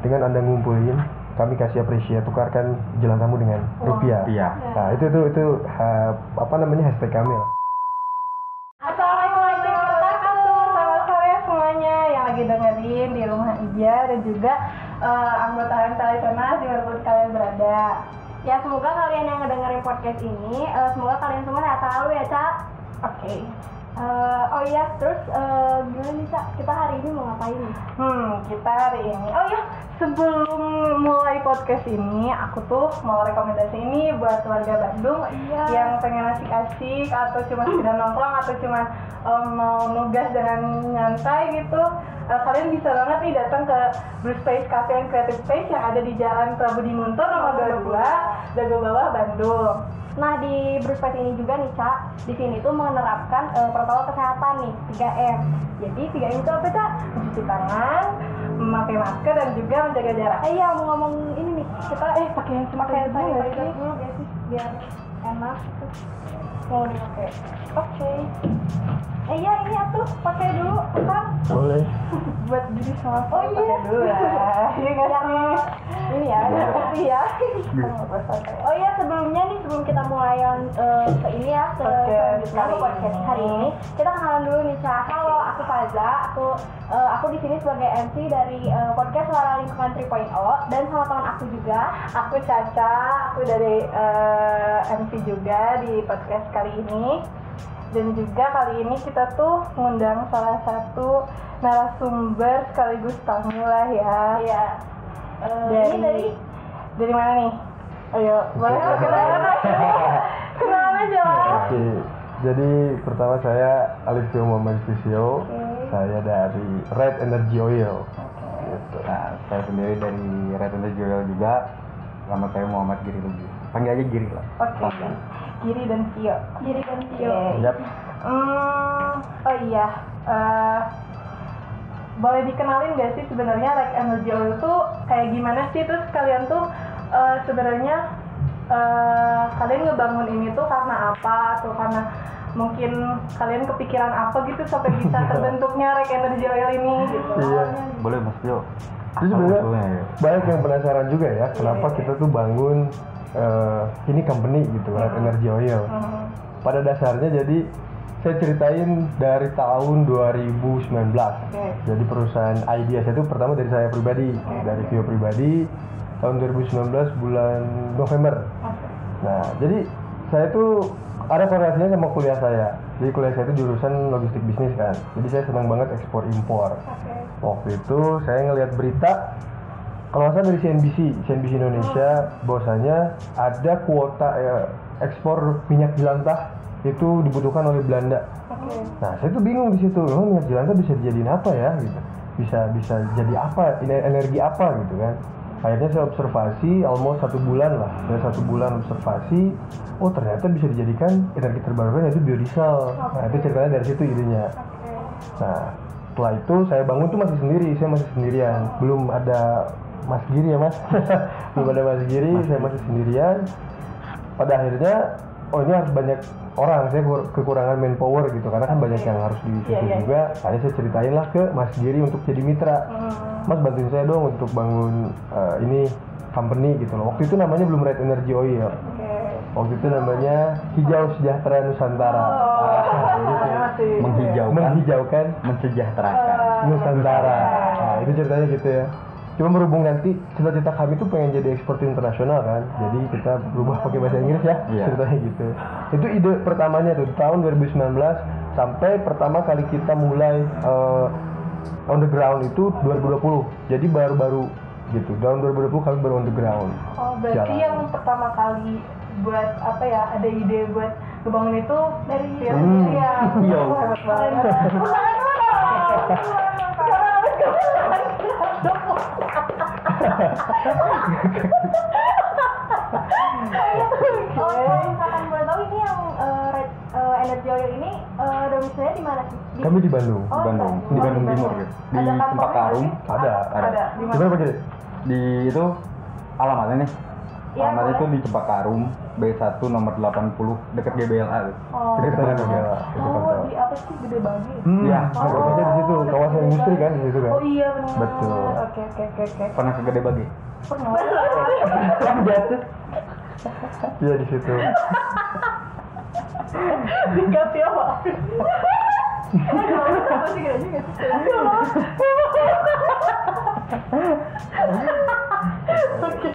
dengan anda ngumpulin kami kasih apresiasi tukarkan jalan tamu dengan rupiah Iya. nah itu itu itu ha- apa namanya hashtag kami lah Assalamualaikum warahmatullahi wabarakatuh. Selamat sore semuanya yang lagi dengerin di rumah Ija dan juga eh, anggota yang tradisional di mana pun kalian berada. Ya semoga kalian yang ngedengerin podcast ini, eh, semoga kalian semua sehat selalu ya Cak. Oke. Eh, oh iya, terus eh, gimana nih Cak? Kita hari ini mau ngapain nih? Hmm, kita hari ini. Oh iya, sebelum mulai podcast ini, aku tuh mau rekomendasi ini buat warga Bandung yang pengen asik-asik atau cuma sekedar nongkrong atau cuma em, mau nugas dengan nyantai gitu. Eh, kalian bisa banget nih datang ke Blue Space Cafe and Creative Space yang ada di Jalan Prabu Dimunto nomor 22, Dago Bawah, Bandung. Nah di Bruce ini juga nih Cak, di sini tuh menerapkan eh, protokol kesehatan nih 3M. Jadi 3M itu apa Cak? Mencuci tangan, memakai masker dan juga menjaga jarak. Eh iya mau ngomong ini nih, kita eh pakai yang pakai yang dulu ya sih biar enak gitu. Mau dipakai. Oke. Eh iya ini atuh pakai dulu kan boleh buat diri sama oh, iya. pakai dulu ya. Iya nggak sih? Ini ya, ini ya. Oh iya sebelumnya nih sebelum kita mulai yang eh, ke ini ya ke Podcast selanjutnya podcast ini. hari ini kita kenalan dulu nih Cah. Aku Faza, aku eh, aku di sini sebagai MC dari eh, podcast Suara Lingkungan 3.0 dan sama teman aku juga. Aku Caca, aku dari eh, MC juga di podcast kali ini. Dan juga kali ini kita tuh ngundang salah satu narasumber sekaligus tamu lah ya. Iya. Eh, Dari- ini dari Dari mana nih? Ayo, boleh kenalan aja. Kenalan aja lah. Jadi pertama saya Alifio Muhammad Fisio, saya dari Red Energy Oil. Gitu. Nah, saya sendiri dari Red Energy Oil juga. Nama saya Muhammad Giri Lugi. Panggil aja Giri lah. Oke. Giri dan Tio. Giri dan Tio. Oke. Yap. Hmm, oh iya. Eh, boleh dikenalin gak sih sebenarnya like energy oil tuh kayak gimana sih terus kalian tuh eh, sebenarnya eh, kalian ngebangun ini tuh karena apa atau karena mungkin kalian kepikiran apa gitu sampai bisa terbentuknya like energy oil ini gitu. Iya. Boleh Mas Tio. Itu sebenarnya ya. banyak yang penasaran juga ya, kenapa kita tuh bangun eh, ini company gitu, Red Energy Oil. Hmm. Pada dasarnya jadi saya ceritain dari tahun 2019. Jadi perusahaan idea saya itu pertama dari saya pribadi, dari Vio pribadi tahun 2019 bulan November. Nah, jadi saya tuh ada korelasinya sama kuliah saya. Jadi kuliah saya itu jurusan logistik bisnis kan. Jadi saya senang banget ekspor impor. Waktu itu saya ngelihat berita kalau salah dari CNBC, CNBC Indonesia, bahwasanya ada kuota eh, ekspor minyak jelantah itu dibutuhkan oleh Belanda. Nah, saya tuh bingung di situ, oh, minyak jelantah bisa dijadiin apa ya gitu. Bisa bisa jadi apa, ini energi apa gitu kan. Akhirnya saya observasi almost satu bulan lah, saya satu bulan observasi, oh ternyata bisa dijadikan energi terbarukan yaitu biodiesel. Nah itu ceritanya dari situ idenya. Nah setelah itu saya bangun tuh masih sendiri, saya masih sendirian, belum ada Mas Giri ya Mas, belum ada Mas Giri, saya masih sendirian. Pada akhirnya, oh ini harus banyak orang, saya kur- kekurangan manpower gitu, karena kan banyak yang harus di situ Iya, iya. juga. Akhirnya saya ceritain lah ke Mas Giri untuk jadi mitra. Mas bantuin saya dong untuk bangun eh, ini company gitu loh. Waktu itu namanya belum Red Energy Oil. Waktu itu namanya Hijau Sejahtera Nusantara. Ah, gitu. masih Menghijaukan, Menghijaukan mensejahterakan. Nusantara. Nah, itu ceritanya gitu ya. Cuma berhubung nanti cita-cita kami tuh pengen jadi ekspor internasional kan. Jadi kita berubah pakai bahasa Inggris ya. Iya. Ceritanya gitu. Itu ide pertamanya tuh tahun 2019 sampai pertama kali kita mulai eh, on the ground itu 2020. Jadi baru-baru gitu. Tahun 2020 kami baru on the ground. Oh, berarti Jalan. yang pertama kali buat apa ya ada ide buat ngebangun itu dari Hmm. ya Iya. Oh, hebat banget Oh, kalau misalkan boleh tahu ini yang eh, Red eh, Oil ini eh, domisilinya di mana sih? Di- Kami di Bandung. Oh, Di Bandung, di Bandung Timur gitu. Di Ada nggak sih? Ada, ada di Gimana mana Pak Giri? Di itu alamatnya nih Iya, Alamat boleh. itu di Cepakarum B1 nomor 80 dekat GBLA tuh. Oh. Dekat sana itu Oh, di apa sih gede bagi? Hmm, Iya. marketnya di situ, kawasan industri kan di situ kan. Oh iya benar. Betul. Oke oke oke oke. Pernah ke Gede Bagi? Pernah. Kan jatuh. Iya di situ. Dikat ya Oke.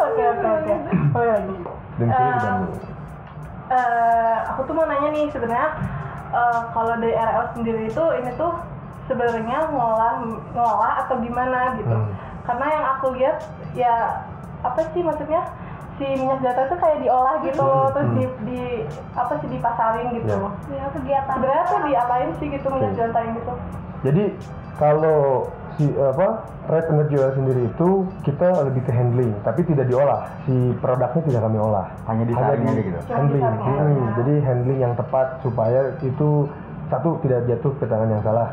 Oke oke oke. Oh. Dan di sini di Eh, eh, aku tuh mau nanya nih sebenarnya eh, kalau dari RL sendiri itu ini tuh sebenarnya ngolah ngolah atau gimana gitu Hmm. karena yang aku lihat ya apa sih maksudnya si minyak jatah itu kayak diolah gitu Hmm, terus hmm. di, di apa sih dipasarin gitu Ya. ya kegiatan sebenarnya tuh diapain sih gitu minyak Oke. jatah gitu Jadi kalau apa red energy oil sendiri itu kita lebih ke handling, tapi tidak diolah. Si produknya tidak kami olah. Hanya disaring aja gitu? Handling. Hmm, jadi handling yang tepat supaya itu satu tidak jatuh ke tangan yang salah.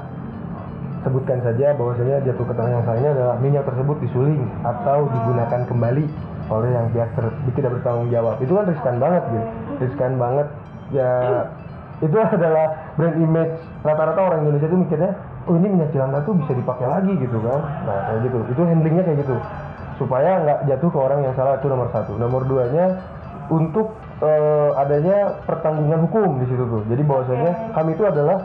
Sebutkan saja bahwasanya jatuh ke tangan yang salahnya adalah minyak tersebut disuling atau digunakan kembali oleh yang pihak ter- tidak bertanggung jawab. Itu kan riskan banget gitu. Riskan banget ya itu adalah brand image rata-rata orang Indonesia itu mikirnya oh ini minyak jelantah tuh bisa dipakai lagi gitu kan. Nah kayak gitu. Itu handlingnya kayak gitu. Supaya nggak jatuh ke orang yang salah itu nomor satu. Nomor duanya untuk eh, adanya pertanggungan hukum di situ tuh. Jadi bahwasanya kami itu adalah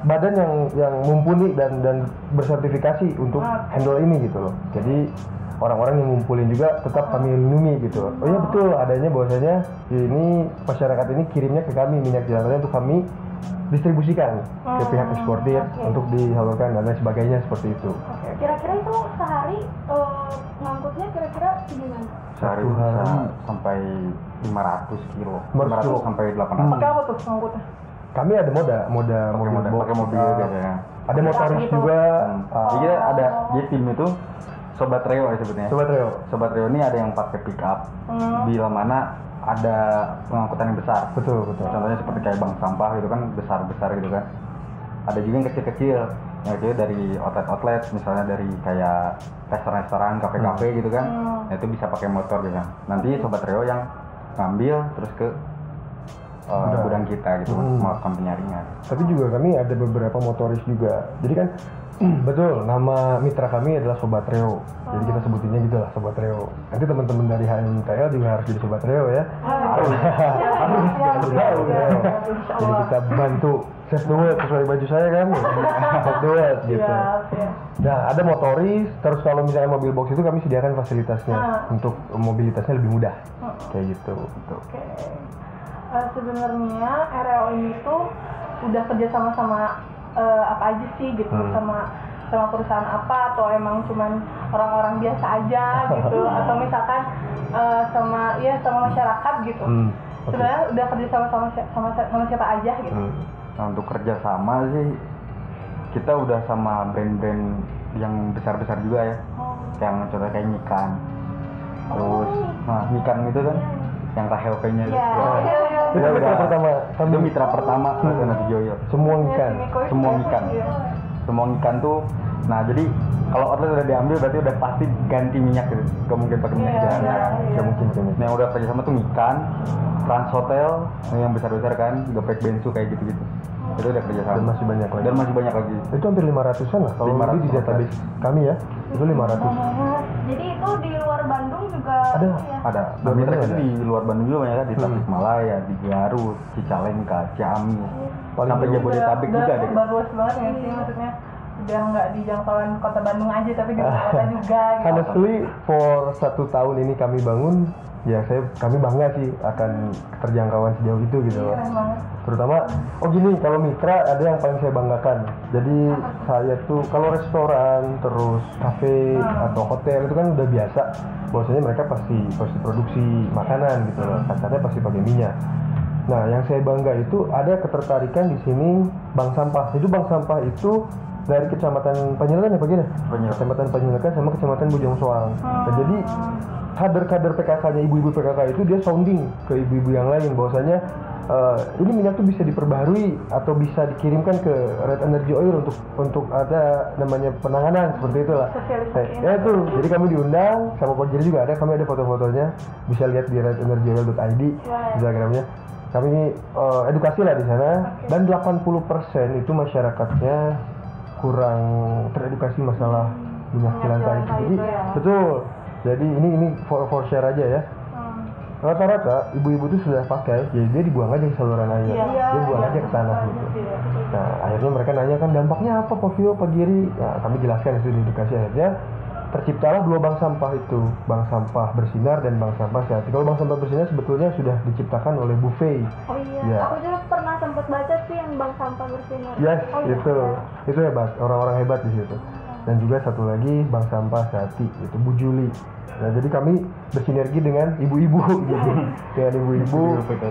badan yang yang mumpuni dan dan bersertifikasi untuk handle ini gitu loh. Jadi orang-orang yang ngumpulin juga tetap kami lindungi gitu oh iya betul adanya bahwasanya ini masyarakat ini kirimnya ke kami minyak jelantahnya untuk kami distribusikan ke pihak eksportir untuk disalurkan dan lain sebagainya seperti itu Kira-kira itu sehari eh, ngangkutnya kira-kira gimana? Sehari Satu bisa hari. sampai 500 kilo. 500 kilo. 500 sampai 800. Hmm. pakai apa tuh ngangkutnya kami ada moda moda Pakai mobil box, pakai mobil uh, biasanya. ada motoris gitu. juga Hmm. uh, Jadi ada jadi tim itu sobat Reo ya sebutnya. sobat Reo Sobat Reo ini ada yang pakai pick up. Hmm. Bila mana ada pengangkutan yang besar. betul betul Contohnya seperti kayak bank sampah gitu kan besar-besar gitu kan. Ada juga yang kecil-kecil. Yang kecil dari outlet-outlet misalnya dari kayak restoran-restoran, kafe-kafe gitu kan. Hmm. Nah, itu bisa pakai motor gitu kan. Nanti sobat Reo yang ngambil terus ke uh, Gudang. gudang kita gitu Hmm. melakukan penyaringan. tapi juga kami ada beberapa motoris juga jadi kan betul nama mitra kami adalah sobat Reo jadi kita sebutinnya gitu lah sobat Reo nanti teman-teman dari HMTL juga harus jadi sobat Reo ya harus harus jadi kita bantu save the world sesuai baju saya kan save the world gitu siap. Nah, ada motoris, terus kalau misalnya mobil box itu kami sediakan fasilitasnya Ah. untuk mobilitasnya lebih mudah. Hmm. Kayak gitu. Oke. Eh, sebenarnya RLO ini tuh udah kerja sama sama eh, apa aja sih gitu Hmm. sama sama perusahaan apa atau emang cuman orang-orang biasa aja gitu atau misalkan eh, sama ya sama masyarakat gitu. Hmm, oke. Sebenarnya udah kerja sama sama sama sama siapa aja gitu. Hmm. Nah, untuk kerjasama sih kita udah sama brand-brand yang besar-besar juga ya. Oh. Yang contohnya kayak Nikan. Terus, nah Nikan itu kan yang KHLP-nya itu. Ya. Wah, ya, ya. Mitra udah- pertama Itu mitra pertama Alternatif Joyo. Semua Ya, ikan. Semua ikan. Semua ikan tuh Nah, jadi kalau outlet udah diambil berarti udah pasti ganti minyak gitu. Gak mungkin pakai minyak Iya, jalan. Gak mungkin. Nah, yang udah kerjasama tuh Mikan, Trans Hotel, yang besar-besar kan, Gopek Bensu kayak gitu-gitu. Itu udah kerjasama. Dan masih banyak lagi. Dan masih banyak lagi. Itu hampir 500-an lah kalau 500 di database kami ya. Itu 500. Jadi itu di luar Bandung juga Ada. ya? Ada. Luar Mitra ada? di luar Bandung juga banyak kan, di Hmm. Tasikmalaya, di Garut, Cicalengka, Ciamis, Paling sampai. Jabodetabek juga udah luas banget nggak sih maksudnya udah nggak di jangkauan kota Bandung aja tapi di kota juga gitu. Honestly, for satu tahun ini kami bangun, ya saya kami bangga sih akan keterjangkauan sejauh itu gitu loh. Banget. Terutama, oh gini, kalau mitra ada yang paling saya banggakan. Jadi saya tuh kalau restoran, terus kafe atau hotel itu kan udah biasa. Bahwasanya mereka pasti pasti produksi makanan gitu loh. Kasarnya pasti pakai minyak. Nah, yang saya bangga itu ada ketertarikan di sini bank sampah. Itu bank sampah itu dari kecamatan Panjelekan ya Pak Gina? Kecamatan Panjelekan sama kecamatan Bojong Soang. Nah, jadi kader-kader PKK-nya ibu-ibu PKK itu dia sounding ke ibu-ibu yang lain bahwasanya eh, ini minyak tuh bisa diperbaharui atau bisa dikirimkan ke Red Energy Oil untuk untuk ada namanya penanganan seperti itulah. Sosialisasi. Ya itu, jadi kami diundang sama Pak Giri juga ada, kami ada foto-fotonya bisa lihat di redenergyoil.id Instagramnya. Kami eh, edukasi lah di sana dan 80% itu masyarakatnya kurang teredukasi masalah minyak jelantah itu. Jadi betul. Jadi ini ini for, for share aja ya. Hmm. Rata-rata ibu-ibu itu sudah pakai, jadi dia dibuang aja ke saluran air. Iya, dia buang iya, aja ke tanah iya, gitu. iya. Nah, akhirnya mereka nanya kan dampaknya apa Pak Vio, Pak Giri? Nah, kami jelaskan itu di edukasi akhirnya terciptalah dua bank sampah itu, bank sampah bersinar dan bank sampah sehat. Kalau bank sampah bersinar sebetulnya sudah diciptakan oleh Buffet. Oh iya, Iya. aku juga pernah sempat baca sih yang bank sampah bersinar. Yes, Oh, iya. itu itu hebat, orang-orang hebat di situ. Dan juga satu lagi bank sampah sehati, itu Bu Juli. Nah, jadi kami bersinergi dengan ibu-ibu gitu. dengan ibu-ibu.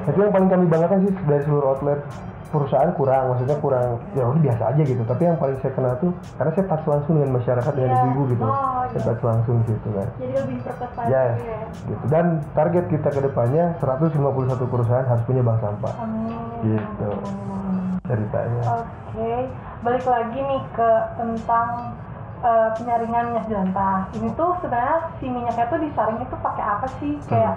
Itu yang paling kami banggakan sih dari seluruh outlet perusahaan kurang, maksudnya kurang ya udah biasa aja gitu. Tapi yang paling saya kenal tuh karena saya touch langsung dengan masyarakat dengan Iya. ibu-ibu gitu. Oh, Saya iya. touch langsung gitu kan. Jadi lebih berkesan Yes, gitu ya. gitu. Dan target kita ke depannya 151 perusahaan harus punya bank sampah. Amin. Gitu. Ceritanya. Oke, balik lagi nih ke tentang eh, penyaringan minyak jelantah. Ini tuh sebenarnya si minyaknya tuh disaring itu pakai apa sih? Kayak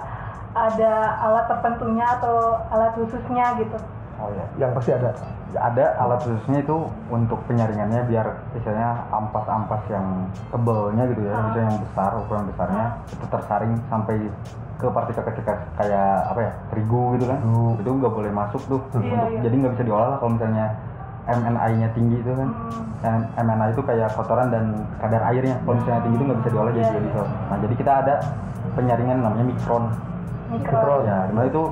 ada alat tertentunya atau alat khususnya gitu? Oh ya. Yang pasti ada. Ada alat khususnya itu untuk penyaringannya biar misalnya ampas-ampas yang tebelnya gitu ya, misalnya yang besar, ukuran besarnya itu tersaring sampai ke partikel-partikel kayak apa ya terigu gitu kan, Terigu. itu nggak boleh masuk tuh, Iya, untuk, iya. jadi nggak bisa diolah lah kalau misalnya MNI-nya tinggi itu kan, Dan MNI itu kayak kotoran dan kadar airnya, kalau misalnya tinggi itu nggak bisa diolah jadi Iya, jadi so. Nah jadi kita ada penyaringan namanya mikron, Mikron. ya di mana itu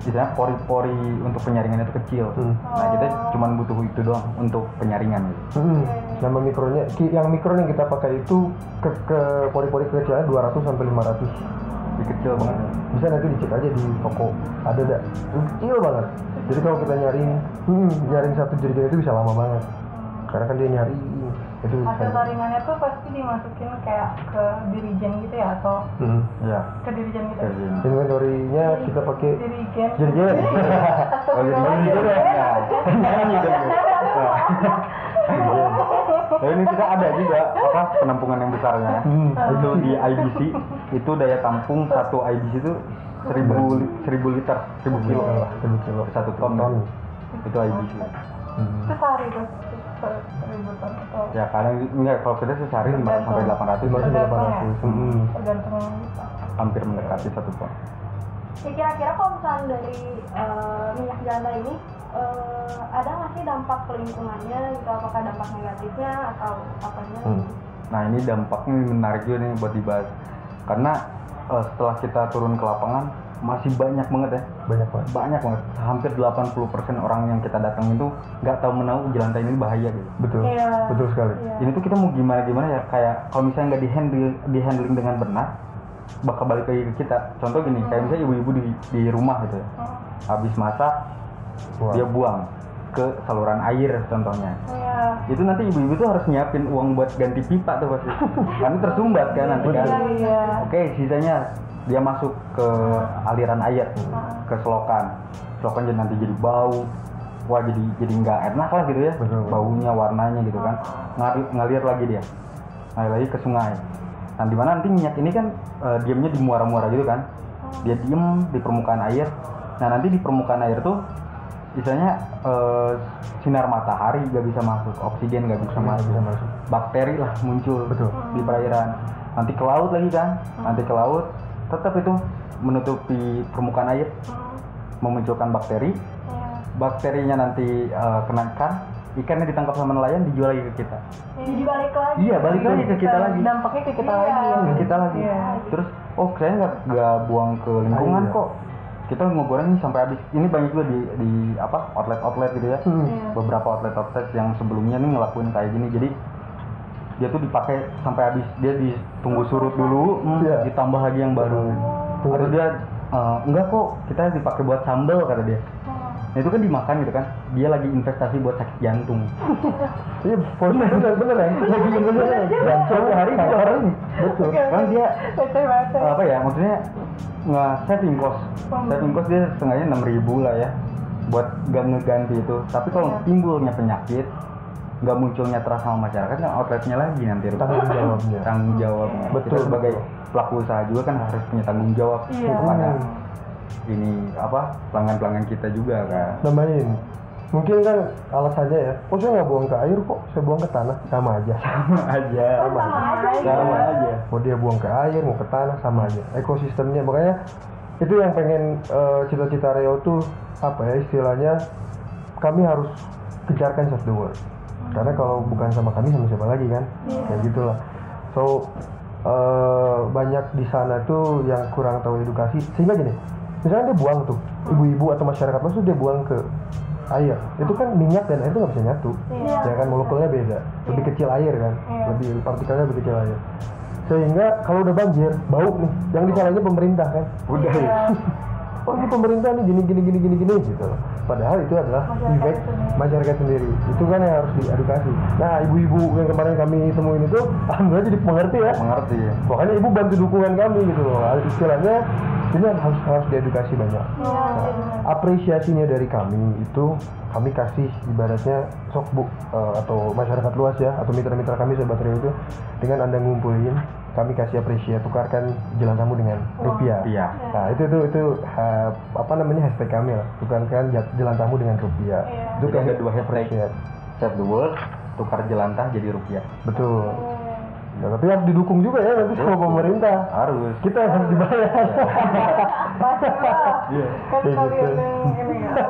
misalnya pori-pori untuk penyaringan itu kecil. Hmm. Nah kita cuma butuh itu doang untuk penyaringan gitu. Hmm, nama mikronya, ki- yang mikron yang kita pakai itu ke, ke pori-pori kecilnya 200 sampai 500. Jadi kecil banget. Bisa nanti dicek aja di toko, ada ada kecil banget. Jadi kalau kita nyaring, hmm, nyaring satu jerigen itu bisa lama banget. Karena kan dia nyari itu Hasil bisa. saringannya tuh pasti dimasukin kayak ke dirijen gitu ya atau Hmm. Iya. ke dirijen gitu. Gini. Inventory-nya kita pakai Dirijen. jerigen. Oh gitu kan? Ya. Ya. Nah, ini kita ada juga apa penampungan yang besarnya. Hmm. Itu di IBC itu daya tampung satu IBC itu seribu li- seribu liter, seribu kilo Lah, seribu kilo. satu ton. Ton. Itu IBC. Hmm. Itu sehari tuh se- seribu ton atau Ya kadang enggak kalau kita sih sehari 500 sampai 800 Lima sampai Tergantung ya? 800. Hmm. tergantung gitu. hampir mendekati satu ton. Ya kira-kira kalau misalnya dari eh, minyak jelantah ini eh, ada nggak sih dampak lingkungannya gitu apakah dampak negatifnya atau apanya? Hmm. Nah ini dampaknya menarik juga nih buat dibahas karena eh, setelah kita turun ke lapangan masih banyak banget ya Banyak banget. banyak banget hampir 80% orang yang kita datang itu nggak tahu menahu jelantah ini bahaya gitu Betul. Iya. Betul sekali. Iya. ini tuh kita mau gimana gimana ya kayak kalau misalnya nggak di handle di handling dengan benar bakal balik lagi ke kita contoh gini kayak misalnya ibu-ibu di di rumah gitu ya Hmm. habis masak Wah. dia buang ke saluran air contohnya. Iya. itu nanti ibu-ibu tuh harus nyiapin uang buat ganti pipa tuh pasti karena tersumbat kan nanti kan. Iya. oke sisanya dia masuk ke aliran air ke selokan. Selokan jadi nanti jadi bau. Wah jadi jadi nggak enak lah gitu ya Betul. baunya warnanya gitu kan. Ngalir, ngalir lagi dia. Ngalir lagi ke sungai. Nah di mana nanti minyak ini kan eh, diamnya di muara-muara gitu kan. Dia diem di permukaan air. Nah nanti di permukaan air tuh misalnya eh, sinar matahari nggak bisa masuk oksigen nggak bisa masuk bisa masuk. bakteri lah muncul Betul. di perairan nanti ke laut lagi kan nanti ke laut tetap itu menutupi permukaan air memunculkan bakteri Iya. bakterinya nanti eh, kena ikan ikannya ditangkap sama nelayan dijual lagi ke kita Jadi balik lagi. iya balik lagi ke kita lagi Dampaknya ke kita Iya. lagi ke kita lagi Iya. terus oh saya nggak nggak buang ke lingkungan Iya. kok kita ngegoreng nih sampai habis ini banyak juga di di apa outlet outlet gitu ya Hmm. Iya. beberapa outlet outlet yang sebelumnya nih ngelakuin kayak gini jadi dia tuh dipakai sampai habis dia ditunggu surut dulu hmm, Iya. ditambah lagi yang baru Tunggu. atau dia eh, enggak kok kita dipakai buat sambal kata dia Nah itu kan dimakan gitu kan. Dia lagi investasi buat sakit jantung. Iya, bener bener bener ya. Lagi bener Dan Suatu hari dia orang Betul. Kan dia apa ya maksudnya nggak saving cost saving cost dia setengahnya enam ribu lah ya buat gak ngeganti itu. Tapi kalau timbulnya penyakit nggak munculnya trust sama masyarakat kan outletnya lagi nanti. Tanggung jawabnya. tanggung jawab. Betul, kita sebagai pelaku usaha juga kan harus punya tanggung jawab Iya. kepada ini apa pelanggan pelanggan kita juga kan. Nambahin. Mungkin kan alasannya ya, oh saya nggak buang ke air kok, saya buang ke tanah, sama aja. sama aja Sama aja. sama aja Mau dia buang ke air, mau ke tanah, sama aja. Ekosistemnya, makanya itu yang pengen eh, cita-cita Reo tuh apa ya istilahnya, kami harus kejarkan save the world. Karena kalau bukan sama kami, sama siapa lagi kan? Kayak gitulah. So eh, banyak di sana tuh yang kurang tahu edukasi. Sehingga gini, misalnya dia buang tuh, ibu-ibu atau masyarakat luas tuh dia buang ke air. Itu kan minyak dan air itu nggak bisa nyatu. Iya. Ya kan molekulnya beda. Lebih kecil air kan, Iya. lebih partikelnya lebih kecil air. Sehingga kalau udah banjir, bau nih. Yang disalahnya pemerintah kan. udah ya Oh ini pemerintah nih gini gini gini gini gini gitu. Padahal itu adalah Masyarakat efek sendiri. masyarakat sendiri. Itu kan yang harus diedukasi. Nah ibu-ibu yang kemarin kami temuin itu, alhamdulillah jadi pengerti ya. mengerti ya Makanya ibu bantu dukungan kami gitu loh. Istilahnya ini harus harus diedukasi banyak. Iya. Nah, apresiasinya dari kami itu kami kasih ibaratnya sok bu eh, atau masyarakat luas ya atau mitra-mitra kami sobat Rio itu dengan anda ngumpulin kami kasih apresiasi tukarkan jalan tamu dengan rupiah. Iya. Nah itu itu itu ha- apa namanya hashtag kami lah tukarkan ja- jalan tamu dengan rupiah. Iya. Itu Jadi kami ada dua hashtag. appreciate. save the world tukar jelantah jadi rupiah Betul. Nah, tapi harus didukung juga ya nanti sama pemerintah. harus Kita harus dibayar. Lah. Iya. Kan kalian yang ini ya,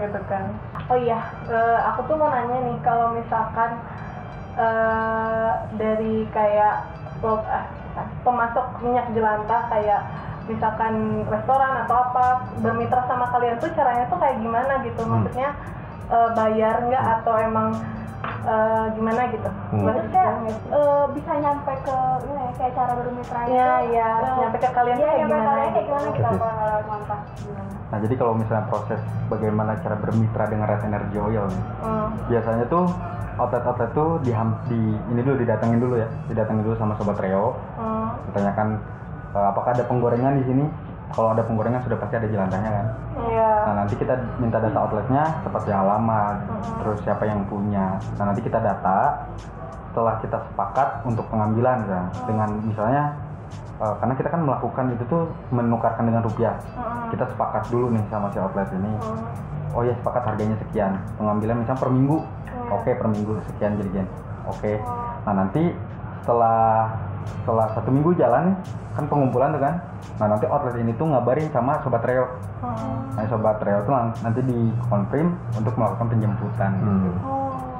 gitu kan. Oh iya, eh, aku tuh mau nanya nih kalau misalkan eh, dari kayak pemasok minyak jelantah kayak misalkan restoran atau apa bermitra sama kalian tuh caranya tuh kayak gimana gitu? Maksudnya eh, bayar nggak? Atau emang eh, gimana gitu Hmm. maksudnya eh, bisa nyampe ke ini ya, kayak cara bermitra Iya, itu, iya. eh, Nyampe ke kalian tuh kayak gimana kalian kayak gitu. gimana kita gimana Nah, jadi kalau misalnya proses bagaimana cara bermitra dengan Red Energy Oil nih, Hmm. biasanya tuh outlet-outlet tuh di, di ini dulu didatengin dulu ya, didatengin dulu sama sobat Reo, Hmm. ditanyakan eh, apakah ada penggorengan di sini. Kalau ada penggorengan sudah pasti ada jelantahnya kan. Iya. Nah, nanti kita minta data outletnya seperti alamat, terus siapa yang punya. Nah, nanti kita data setelah kita sepakat untuk pengambilan kan dengan misalnya eh, karena kita kan melakukan itu tuh menukarkan dengan rupiah. Hmm. Kita sepakat dulu nih sama si outlet ini. Hmm. oh ya sepakat harganya sekian pengambilan misalnya per minggu Hmm. oke per minggu sekian jadi oke nah nanti setelah setelah satu minggu jalan kan pengumpulan tuh kan nah nanti outlet ini tuh ngabarin sama sobat reo Hmm. nah sobat reo tuh nanti di confirm untuk melakukan penjemputan Hmm.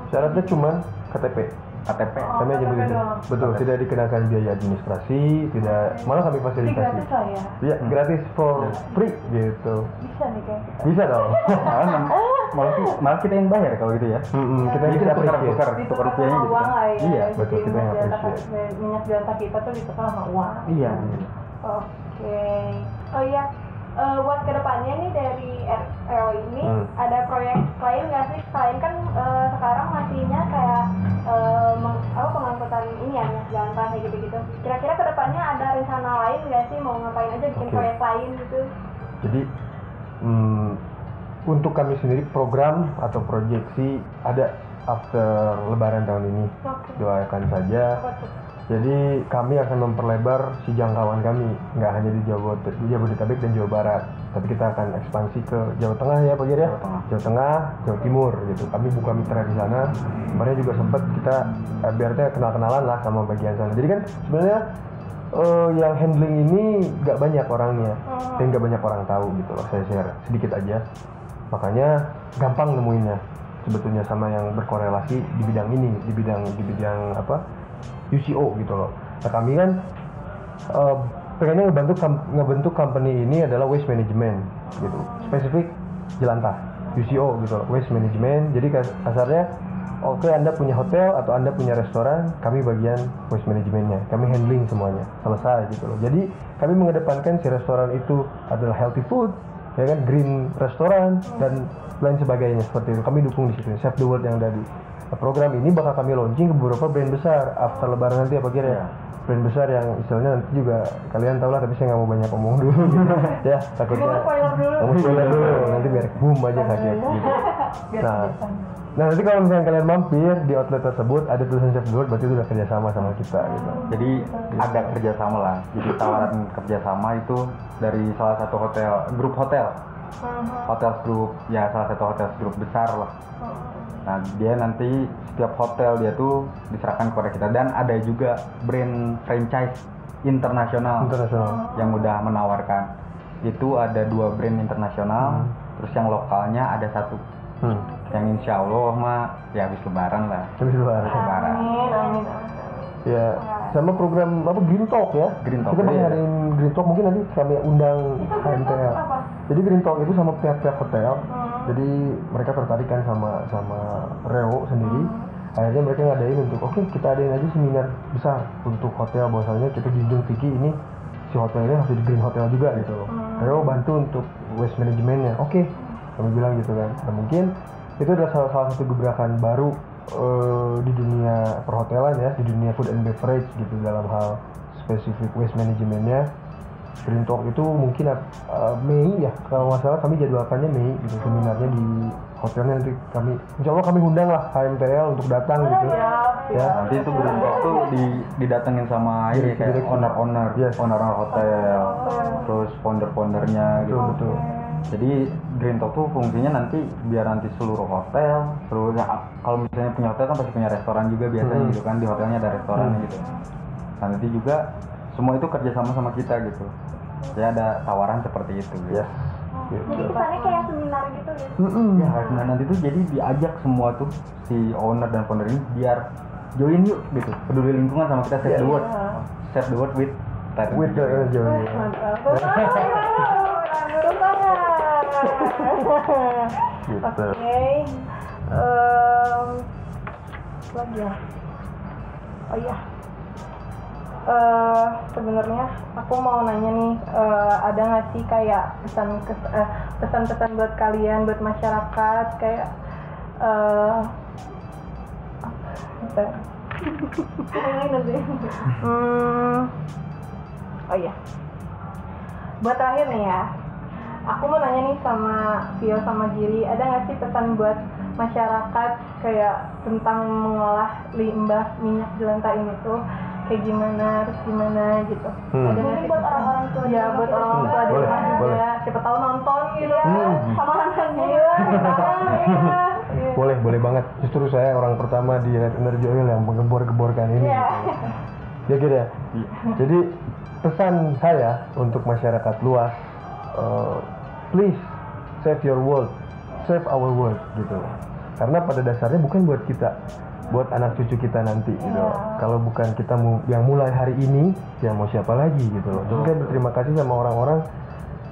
Syaratnya cuma KTP. KTP Kami aja KTP begitu. Betul, tidak dikenakan biaya administrasi, tidak malah kami fasilitasi. gratis lah ya. Iya, gratis for free gitu. Bisa nih kayak kita. Bisa dong. malah, malah, ki- malah kita yang bayar kalau gitu ya Mm-mm, kita Jadi bisa kita tukar tukar tukar rupiahnya gitu uang kan ya. iya betul, kita yang appreciate. minyak jatah kita tuh ditukar sama uang. iya Oke. oh iya eh, buat ke depannya nih dari RO ini Hmm. ada proyek lain nggak sih selain kan eh, sekarang masihnya kayak eh, meng- apa pengangkutan ini ya minyak jelantah kayak gitu-gitu kira-kira ke depannya ada rencana lain nggak sih mau ngapain aja bikin Oke. proyek lain gitu Jadi hmm, untuk kami sendiri program atau proyeksi ada after Lebaran tahun ini. Doakan saja. Jadi kami akan memperlebar si jangkauan kami, nggak hanya di Jawa di Jabodetabek dan Jawa Barat, tapi kita akan ekspansi ke Jawa Tengah ya Pak Giri ya. Jawa Tengah. Jawa Tengah, Jawa Timur gitu. Kami buka mitra di sana. Kemarin juga sempat kita eh, kenal-kenalan lah sama bagian sana. Jadi kan sebenarnya eh, yang handling ini nggak banyak orangnya dan nggak banyak orang tahu gitu loh. Saya share sedikit aja. Makanya gampang nemuinnya sebetulnya sama yang berkorelasi di bidang ini, di bidang di bidang apa UCO gitu loh. Nah kami kan eh, pengennya ngebentuk ngebentuk company ini adalah waste management gitu, spesifik jelantah UCO gitu loh, waste management. Jadi kas- kasarnya Oke, Anda punya hotel atau Anda punya restoran, kami bagian waste manajemennya, kami handling semuanya, selesai gitu loh. Jadi kami mengedepankan si restoran itu adalah healthy food, ya kan? Green restoran dan lain sebagainya seperti itu. Kami dukung di situ. Save the world yang tadi. Nah, program ini bakal kami launching ke beberapa brand besar. After lebaran nanti apa kira ya. Brand besar yang istilahnya nanti juga kalian tau lah tapi saya nggak mau banyak ngomong dulu. Gitu. ya takutnya kamu spoiler dulu. nanti biar boom aja sakit gitu. Nah. Nah nanti kalau misalnya kalian mampir di outlet tersebut ada tulisan chef Duet berarti itu udah kerjasama sama kita gitu. Jadi ada kerjasama lah. Jadi tawaran kerjasama itu dari salah satu hotel, grup hotel, hotel group, ya salah satu hotel grup besar lah. Nah dia nanti setiap hotel dia tuh diserahkan kepada kita dan ada juga brand franchise internasional Internasional. yang udah menawarkan. Itu ada dua brand internasional, terus yang lokalnya ada satu. Hmm. Yang insya Allah mah ya habis lebaran lah. Tapi luar. Lebaran. Amin, amin. Ya, sama program apa Green Talk ya. Green Talk, Kita iya. Green Talk mungkin nanti kami undang HMTL. Jadi Green Talk itu sama pihak-pihak hotel. Jadi mereka tertarik kan sama sama Reo sendiri. Akhirnya mereka ngadain untuk oke kita adain aja seminar besar untuk hotel bahwasanya kita junjung tinggi ini si hotelnya harus di Green Hotel juga gitu loh. Reo bantu untuk waste manajemennya. Oke, kami bilang gitu kan. Nah, mungkin itu adalah salah, salah satu gebrakan baru eh, di dunia perhotelan ya, di dunia food and beverage gitu dalam hal spesifik waste manajemennya. Green Talk itu mungkin uh, Mei ya kalau nggak salah kami jadwalkannya Mei gitu seminarnya di hotelnya nanti kami Insya Allah kami undang lah HMTL untuk datang gitu. Siap, ya. Nanti itu Green Talk tuh di, didatengin sama ini kayak owner-owner, Yes. owner-owner hotel, terus founder-foundernya gitu. betul betul Jadi Green Talk tuh fungsinya nanti biar nanti seluruh hotel, seluruh ya, kalau misalnya punya hotel kan pasti punya restoran juga biasanya Hmm. gitu kan di hotelnya ada restoran Hmm. gitu. Nah nanti juga semua itu kerjasama sama kita gitu. Ya ada tawaran seperti itu. Gitu. yes Jadi gitu. kesannya kayak seminar gitu ya. Mm-mm. Ya nah nanti tuh jadi diajak semua tuh si owner dan founder ini biar join yuk gitu peduli lingkungan sama kita save the Iya. world save the world with Tari. with the Joy. Gitu Oke. Em, apa lagi ya? Oh iya. Eh sebenarnya aku mau nanya nih, eh, ada nggak sih kayak pesan kes- eh, pesan-pesan buat kalian, buat masyarakat kayak eh? Bentar. Hmm. Oh iya. Buat terakhir nih ya. Aku mau nanya nih sama Vio sama Giri, ada nggak sih pesan buat masyarakat kayak tentang mengolah limbah minyak jelantah ini tuh kayak gimana, terus gimana gitu. Hmm. Ada nggak Mungkin sih buat orang-orang tua Ya, buat orang juga. tua di rumah juga. Siapa tahu nonton gitu. Hmm. Sama anaknya. Iya, iya, iya. boleh boleh banget justru saya orang pertama di Red Energy Oil yang menggembor-gemborkan ini Iya. ya gitu ya jadi pesan saya untuk masyarakat luas eh, please save your world save our world gitu. Karena pada dasarnya bukan buat kita buat anak cucu kita nanti gitu. Loh. kalau bukan kita mu- yang mulai hari ini ya mau siapa lagi gitu. Loh jadi saya berterima kasih sama orang-orang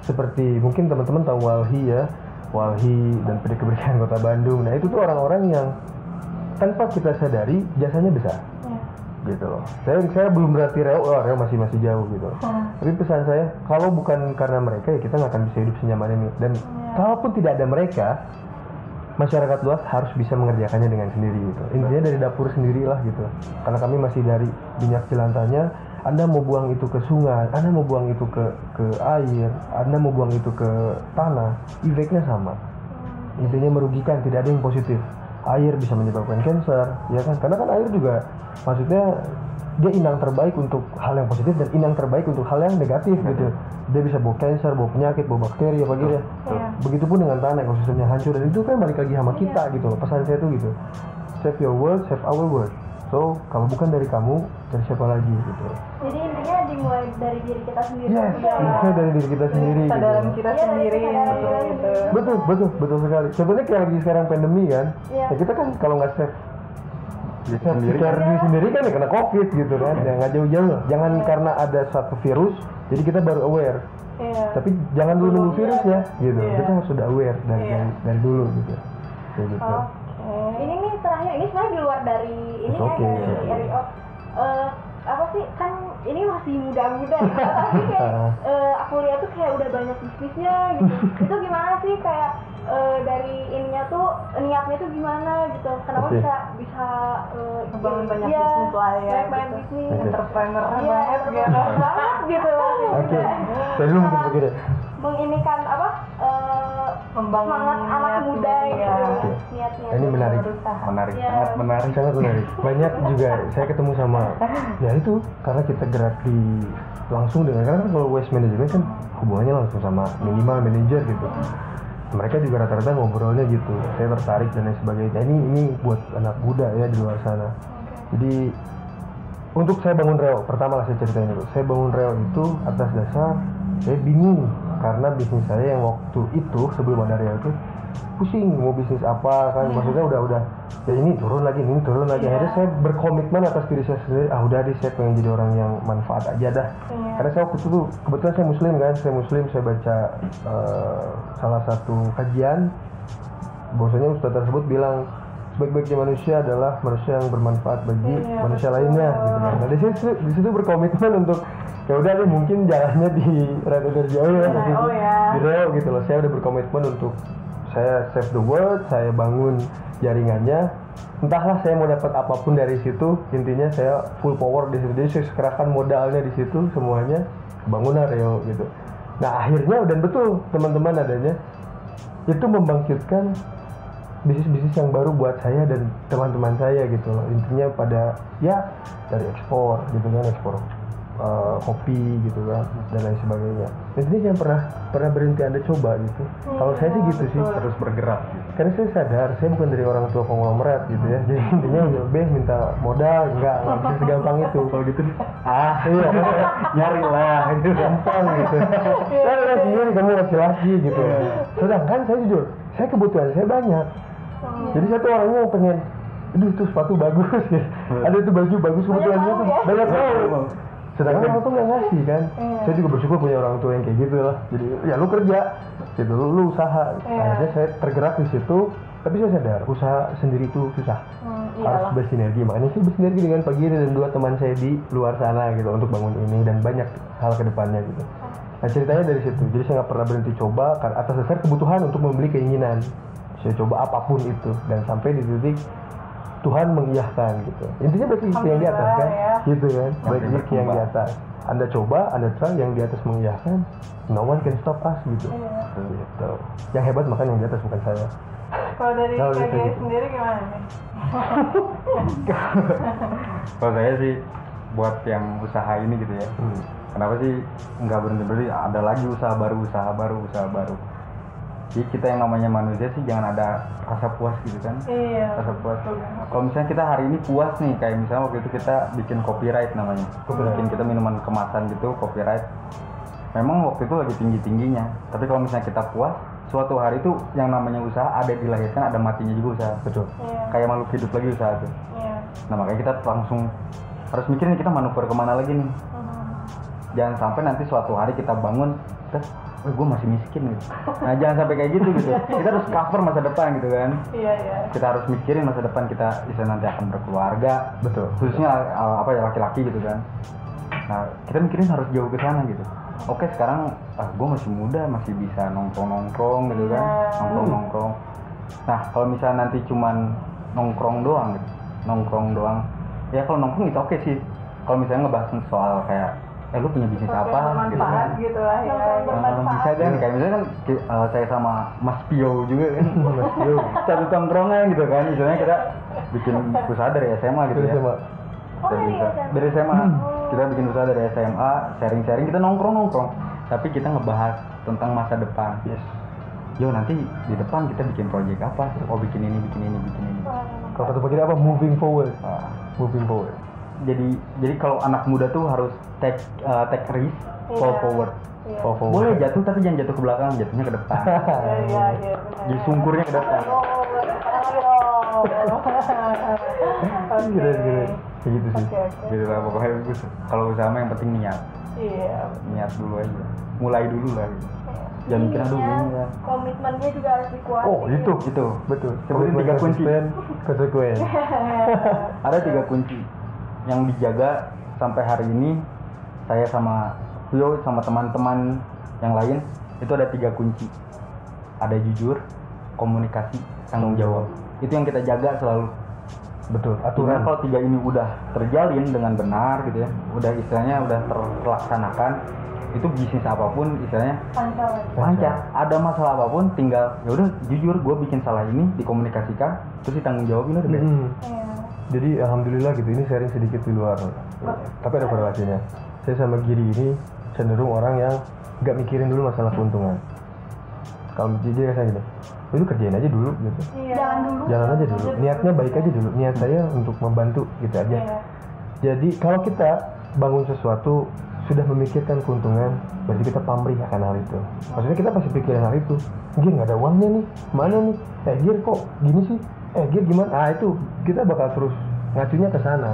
seperti mungkin teman-teman tahu Walhi ya Walhi dan PD Kebersihan Kota Bandung. Nah itu tuh orang-orang yang tanpa kita sadari jasanya besar gitu loh. Saya saya belum berarti Reo, oh, Reo masih masih jauh gitu. Tapi pesan saya, kalau bukan karena mereka ya kita nggak akan bisa hidup senyaman ini. Dan kalaupun tidak ada mereka, masyarakat luas harus bisa mengerjakannya dengan sendiri gitu. Intinya dari dapur sendirilah gitu. Karena kami masih dari minyak jelantahnya, Anda mau buang itu ke sungai, Anda mau buang itu ke ke air, Anda mau buang itu ke tanah, efeknya sama intinya merugikan tidak ada yang positif air bisa menyebabkan cancer ya kan? Karena kan air juga maksudnya dia inang terbaik untuk hal yang positif dan inang terbaik untuk hal yang negatif gitu. Dia bisa bawa cancer bawa penyakit bawa bakteri apa gitu ya. Begitupun dengan tanah ekosistemnya hancur dan itu kan balik lagi sama kita gitu loh. Pesan saya tuh gitu save your world save our world. So kalau bukan dari kamu dari siapa lagi gitu. Jadi dimulai dari diri kita sendiri. yes Ya. itu dari diri kita sendiri gitu. Kesadaran kita Iya, dari sendiri kesadaran gitu. kita gitu. sendiri. betul betul betul sekali sebenarnya kayak lagi sekarang pandemi kan Iya. ya kita kan kalau nggak save Diri save sendiri. care diri sendiri kan ya kena covid gitu kan ya nggak jauh-jauh lah. jangan karena ada satu virus jadi kita baru aware Iya. tapi jangan dulu nunggu virus ya gitu Iya. kita harus sudah aware dari Iya. dari, dari dulu gitu kayak gitu Oke. Ini nih terakhir, ini sebenarnya di luar dari ini It's ya okay. dari RIO. Sih kan ini mas masih muda-muda gitu. tapi kayak eh, aku lihat tuh kayak udah banyak bisnisnya gitu itu gimana sih kayak eh, dari ininya tuh niatnya tuh gimana gitu kenapa Oke. bisa bisa Ngebangun banyak iya, bisnis lah ya, banyak banyak gitu. bisnis Oke. entrepreneur Iya, banget gitu banget gitu Oke, saya dulu mungkin begini. menginikan Membangun semangat anak muda ya. Ini menarik. menarik Iya. sangat menarik. Sangat menarik. Banyak juga saya ketemu sama ya itu karena kita gerak di langsung dengan karena kan kalau waste management kan hubungannya langsung sama minimal manajer gitu. Mereka juga rata-rata ngobrolnya gitu. Saya tertarik dan lain sebagainya. Ini ini buat anak muda ya di luar sana. Jadi untuk saya bangun reo pertama lah saya ceritain dulu. Saya bangun reo itu atas dasar saya bingung karena bisnis saya yang waktu itu sebelum ada reo itu pusing mau bisnis apa kan. Maksudnya udah udah ya ini turun lagi ini turun lagi. Akhirnya saya berkomitmen atas diri saya sendiri ah udah deh saya pengen jadi orang yang manfaat aja dah. Karena saya waktu itu kebetulan saya muslim kan saya muslim saya baca eh, salah satu kajian bahwasanya ustadz tersebut bilang sebaik-baiknya manusia adalah manusia yang bermanfaat bagi manusia lainnya gitu kan. Nah di situ di situ berkomitmen untuk ya udah deh mungkin jalannya di Red Energy Oil ya, di, oh ya. di Reo gitu loh. Saya udah berkomitmen untuk saya save the world, saya bangun jaringannya. Entahlah saya mau dapat apa pun dari situ, intinya saya full power di situ. Jadi saya kerahkan modalnya di situ semuanya, bangunlah Reo gitu. Nah akhirnya dan betul teman-teman adanya itu membangkitkan bisnis-bisnis yang baru buat saya dan teman-teman saya gitu loh intinya pada ya dari ekspor gitu kan ekspor eh, kopi gitu kan dan lain sebagainya. Intinya jangan pernah pernah berhenti anda coba gitu. Kalau saya sih gitu sih. terus bergerak gitu. karena saya sadar saya bukan dari orang tua konglomerat gitu ya. Jadi intinya ya beh minta modal enggak nggak bisa segampang itu. Kalau gitu ah iya. nyari lah itu gampang gitu. Saya lihat sendiri kamu masih laki gitu. Sedangkan saya jujur saya kebutuhan saya banyak. Jadi saya tuh orangnya yang pengen aduh itu sepatu bagus. Gitu. ada itu baju bagus kebutuhan saya tuh banyak tahu sedangkan orang tuh nggak ngasih kan? Saya juga bersyukur punya orang tua yang kayak gitu lah. Jadi ya lu kerja gitu lu, lu usaha akhirnya saya tergerak di situ tapi saya sadar usaha sendiri itu susah. Harus bersinergi. Makanya sih bersinergi dengan Pak Giri dan dua teman saya di luar sana gitu untuk bangun ini dan banyak hal ke depannya gitu. Nah ceritanya dari situ. Jadi saya nggak pernah berhenti coba karena atas dasar kebutuhan untuk membeli keinginan. Saya coba apa pun itu. Dan sampai di titik Tuhan mengiyahkan gitu. Intinya ke yang di atas kan? Gitu kan? Ke yang di atas. Anda coba anda try yang di atas mengiyahkan no one can stop us gitu. Gitu. Yang hebat makan yang di atas bukan saya. Kalau dari Kalau KGI gitu, gitu. sendiri gimana nih? Kalau saya sih buat yang usaha ini gitu ya. Hmm. kenapa sih nggak berhenti berhenti ada lagi usaha baru usaha baru usaha baru jadi kita yang namanya manusia sih jangan ada rasa puas gitu kan. Iya rasa puas. kalau misalnya kita hari ini puas nih kayak misalnya waktu itu kita bikin copyright namanya. Bikin kita minuman kemasan gitu copyright. Memang waktu itu lagi tinggi tingginya tapi kalau misalnya kita puas suatu hari itu yang namanya usaha ada dilahirkan ada matinya juga usaha. Betul. Kayak makhluk hidup lagi usaha tuh. Iya. Nah makanya kita langsung harus mikirin kita manuver ke mana lagi nih. Jangan sampai nanti suatu hari kita bangun terus oh, gue masih miskin gitu. Nah jangan sampai kayak gitu gitu. Kita harus cover masa depan gitu kan. Iya iya. Kita harus mikirin masa depan kita bisa nanti akan berkeluarga. Betul. Khususnya uh, apa ya laki-laki gitu kan. Nah kita mikirin harus jauh ke sana gitu. Oke sekarang ah, gue masih muda masih bisa nongkrong nongkrong gitu kan. Iya. nongkrong nongkrong nah kalau misalnya nanti cuman nongkrong doang gitu nongkrong doang. Ya kalau nongkrong itu oke sih. Kalau misalnya ngebahas soal kayak eh lu punya bisnis apa? gitu bermanfaat kan. gitu lah ya Nah, bisa kan kayak misalnya kan uh, saya sama Mas Pio juga kan. Mas Pio. satu tongkrongan gitu kan. Misalnya kita bikin usaha dari SMA gitu ya. Oh, Dari dari bisa- SMA. dari SMA kita bikin usaha dari SMA sharing-sharing kita nongkrong-nongkrong. Tapi kita ngebahas tentang masa depan. Yes. Yo nanti di depan kita bikin project apa? Oh bikin ini bikin ini bikin ini. Kalau kata Giri apa? Moving forward. Wah, moving forward jadi jadi kalau anak muda tuh harus take uh, take risk fall Iya. forward. Iya. Fall forward. boleh jatuh tapi jangan jatuh ke belakang jatuhnya ke depan. Iya iya iya benar. Jadi sungkurnya ke depan. Keren. Kayak gitu sih. Oke, oke. gitu lah pokoknya kalau usaha mah yang penting niat. Iya. niat dulu aja. Mulai dulu lah. Gitu. jangan mikir aduh Ininya, ini ya. komitmennya juga harus dikuatin oh itu itu. Betul. Sebutin tiga kunci. konsekuen ada tiga kunci yang dijaga sampai hari ini saya sama Vio sama teman-teman yang lain itu ada tiga kunci. Ada jujur komunikasi tanggung jawab. Itu yang kita jaga selalu. Betul. Aturan. kalau tiga ini udah terjalin dengan benar gitu ya udah istilahnya udah terlaksanakan itu bisnis apa pun istilahnya Lancar. lancar ada masalah apa pun tinggal ya udah jujur gue bikin salah ini dikomunikasikan terus ditanggung jawabin udah beres. Mm-mm. Jadi alhamdulillah gitu ini sharing sedikit di luar. Tapi ada korelasinya. Saya sama Giri ini cenderung orang yang nggak mikirin dulu masalah keuntungan. Kalau jadi saya gini "Oh, itu kerjain aja dulu gitu. Iya. Jangan dulu. jalan aja dulu. Niatnya baik aja dulu. Niat saya untuk membantu gitu aja. Iya. jadi kalau kita bangun sesuatu sudah memikirkan keuntungan berarti kita pamrih akan hal itu. Maksudnya kita pasti pikirin hal itu. Gir nggak ada uangnya nih. Mana nih? Eh Gir kok gini sih eh Gir gimana? Ah itu kita bakal terus ngacunya ke sana.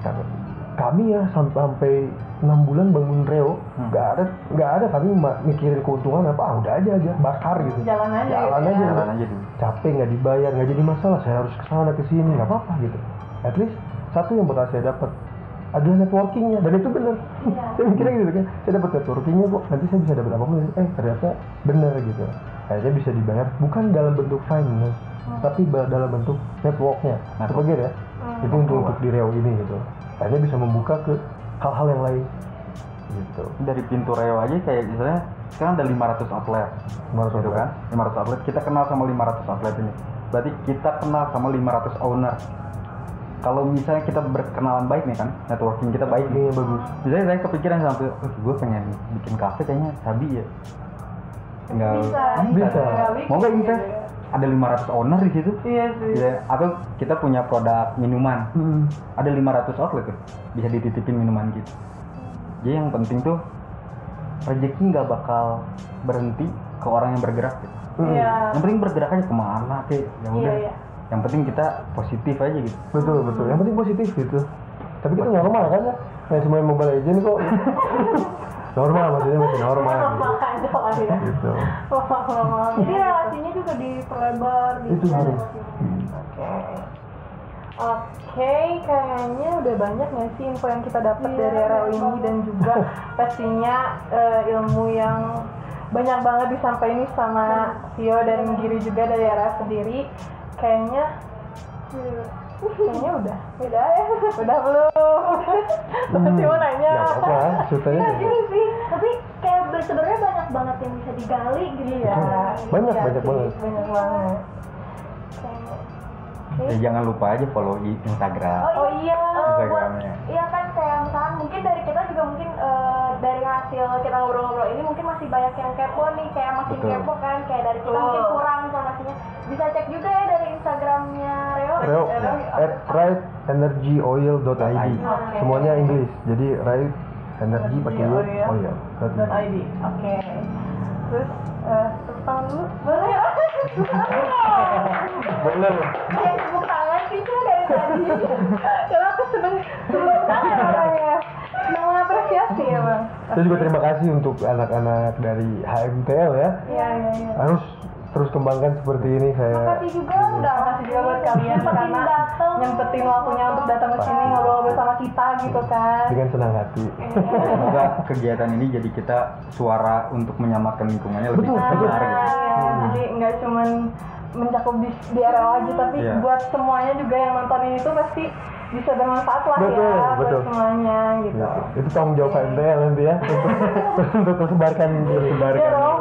Kami- kami ya sampai sampai enam bulan bangun reo Hmm. nggak ada nggak ada kami mikirin keuntungan apa ah udah aja aja bakar gitu. Jalan aja. Jalan aja. Ya. jalan aja dulu. Capek nggak dibayar nggak jadi masalah saya harus ke sana ke sini nggak apa-apa gitu. At least satu yang bakal saya dapat adalah networkingnya dan itu benar. Saya mikirnya gitu kan saya dapat networkingnya kok nanti saya bisa dapat apa pun eh ternyata benar gitu. Kayaknya bisa dibayar bukan dalam bentuk finance tapi ba- dalam bentuk networknya Network. ya itu untuk untuk di Riau ini gitu. Kayaknya bisa membuka ke hal-hal yang lain. Gitu. Dari pintu reo aja kayak misalnya sekarang ada 500 outlet 500 gitu kan? 500 outlet kita kenal sama 500 outlet ini. Berarti kita kenal sama 500 owner. Kalau misalnya kita berkenalan baik nih kan networking kita baik nih. Networkingnya bagus. Misalnya saya kepikiran sampai oh, gue pengen bikin kafe kayaknya sabi ya. Tinggal Bisa. Bisa. mau nggak invest ada 500 owner di situ Iya sih. Ya, atau kita punya produk minuman Hmm. ada 500 outlet tuh bisa dititipin minuman gitu jadi yang penting tuh rezeki nggak bakal berhenti ke orang yang bergerak gitu. Hmm. Iya. yang penting bergerak aja ke mana kek ya udah Iya, iya. yang penting kita positif aja gitu betul betul yang penting positif gitu tapi kita normal kan ya yang semua mobile legend kok normal maksudnya masih normal Normal lah ya. gitu, gitu. Normal-normal. Jadi juga diperlebar di itu harus Oke. Oke, kayaknya udah banyak nggak sih info yang kita dapat Iya, dari RL ini dan juga pastinya eh, ilmu yang banyak banget disampaikan sama Vio dan Giri juga dari RL sendiri. Kayaknya kayaknya udah. Beda ya. Udah belum? Masih mau nanya. apa-apa ceritanya Iya gitu. sih, tapi kayak sebenarnya banyak banget yang bisa digali gitu ya. Hmm. banyak digali, banyak banget. Banyak banget. Okay. Ya, jangan lupa aja follow Instagram. Oh iya, Instagramnya. Uh, iya kan kayak misalkan mungkin dari kita juga mungkin uh, dari hasil kita ngobrol-ngobrol ini mungkin masih banyak yang kepo nih kayak masih Betul. kepo kan kayak dari kita oh. mungkin kurang informasinya. Bisa cek juga ya dari Instagramnya Reo. Reo, Reo. Ya. Eh, at rightendergyoil.id. Okay. Semuanya Inggris, jadi right energy pakai Oil, oil oil dot dan ID. ID. Oke. Terus eh tepuk tangan dulu. Boleh boleh Kayak tepuk tangan sih tuh dari tadi. Karena aku seneng seneng banget orangnya. Seneng mengapresiasi ya bang. saya juga terima kasih untuk anak-anak dari HMTL ya Iya iya iya. harus terus kembangkan seperti ini saya Makasih juga udah Makasih juga buat kalian karena dateng. nyempetin waktunya untuk datang ke sini Pasti. ngobrol-ngobrol sama kita gitu kan. dengan senang hati semoga kegiatan ini jadi kita suara untuk menyelamatkan lingkungannya lebih Betul, gitu Iya, jadi nggak cuman mencakup di, di area aja tapi Iya. buat semuanya juga yang nonton ini tuh pasti bisa bermanfaat lah Betul, ya betul. buat semuanya gitu. Gitu. itu tanggung jawab HMTL nanti ya untuk untuk tersebarkan Ya tersebarkan dong,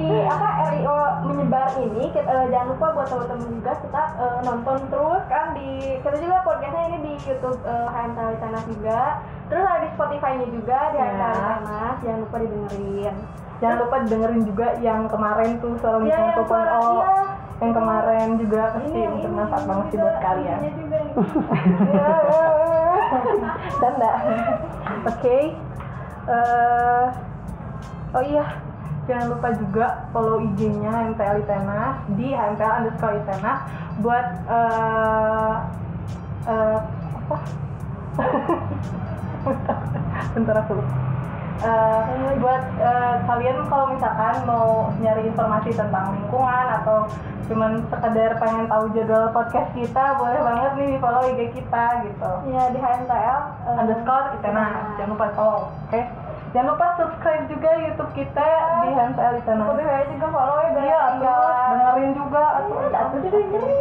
Ini apa RIO menyebar ini kita, eh, jangan lupa buat teman-teman juga kita eh, nonton terus kan di kita juga podcastnya ini di YouTube eh, HM Tanas juga terus ada di Spotify-nya juga di HM Ya. Tali Tanas jangan lupa didengerin Jangan lupa dengerin juga yang kemarin tuh soal Iya, Mission yang 2.0 suara, iya. yang kemarin juga pasti yang ini bermanfaat banget sih buat kalian. Canda. Oke. Oh iya, jangan lupa juga follow IG-nya HMTL Itenas di HMTL underscore Itenas buat eh eh, apa? Bentar aku. Eh, buat eh, kalian kalau misalkan mau nyari informasi tentang lingkungan atau cuman sekedar pengen tahu jadwal podcast kita boleh banget nih di follow IG kita gitu Iya di HMTL. eh, underscore Itana jangan lupa follow oke jangan lupa subscribe juga YouTube kita di HMTL Itana Spotify juga follow ya biar iya ketinggalan. dengerin juga Iya, atuh didengerin.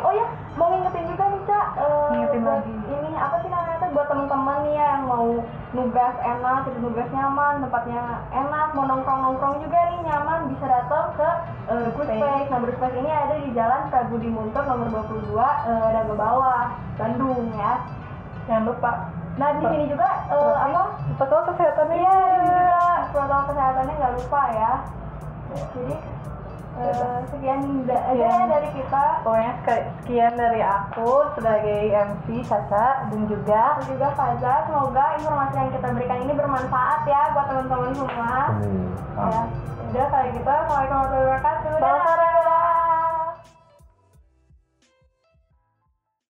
oh ya, mau ngingetin juga nih Cak. eh, Ngingetin lagi. Ini apa sih namanya tuh buat teman-teman nih ya yang mau nugas enak, itu nugas nyaman, tempatnya enak, mau nongkrong-nongkrong juga nih nyaman, bisa datang ke uh, Good Space. Nah, Good Space ini ada di Jalan Prabudi Muntur nomor 22, uh, Dago Bawah, Bandung ya. jangan lupa Nah, di sini juga eh, apa? protokol kesehatannya Iya, di sini juga protokol kesehatannya nggak lupa ya. Jadi eh, sekian da- aja Sekian. ya dari kita. pokoknya sek- sekian dari aku sebagai MC Caca dan juga Dan juga Faza, semoga informasi yang kita berikan ini bermanfaat ya buat teman-teman semua. Amin. Ya, udah kayak gitu. Assalamualaikum warahmatullahi wabarakatuh.